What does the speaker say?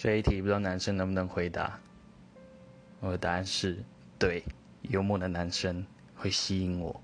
这一题不知道男生能不能回答。我的答案是对幽默的男生会吸引我。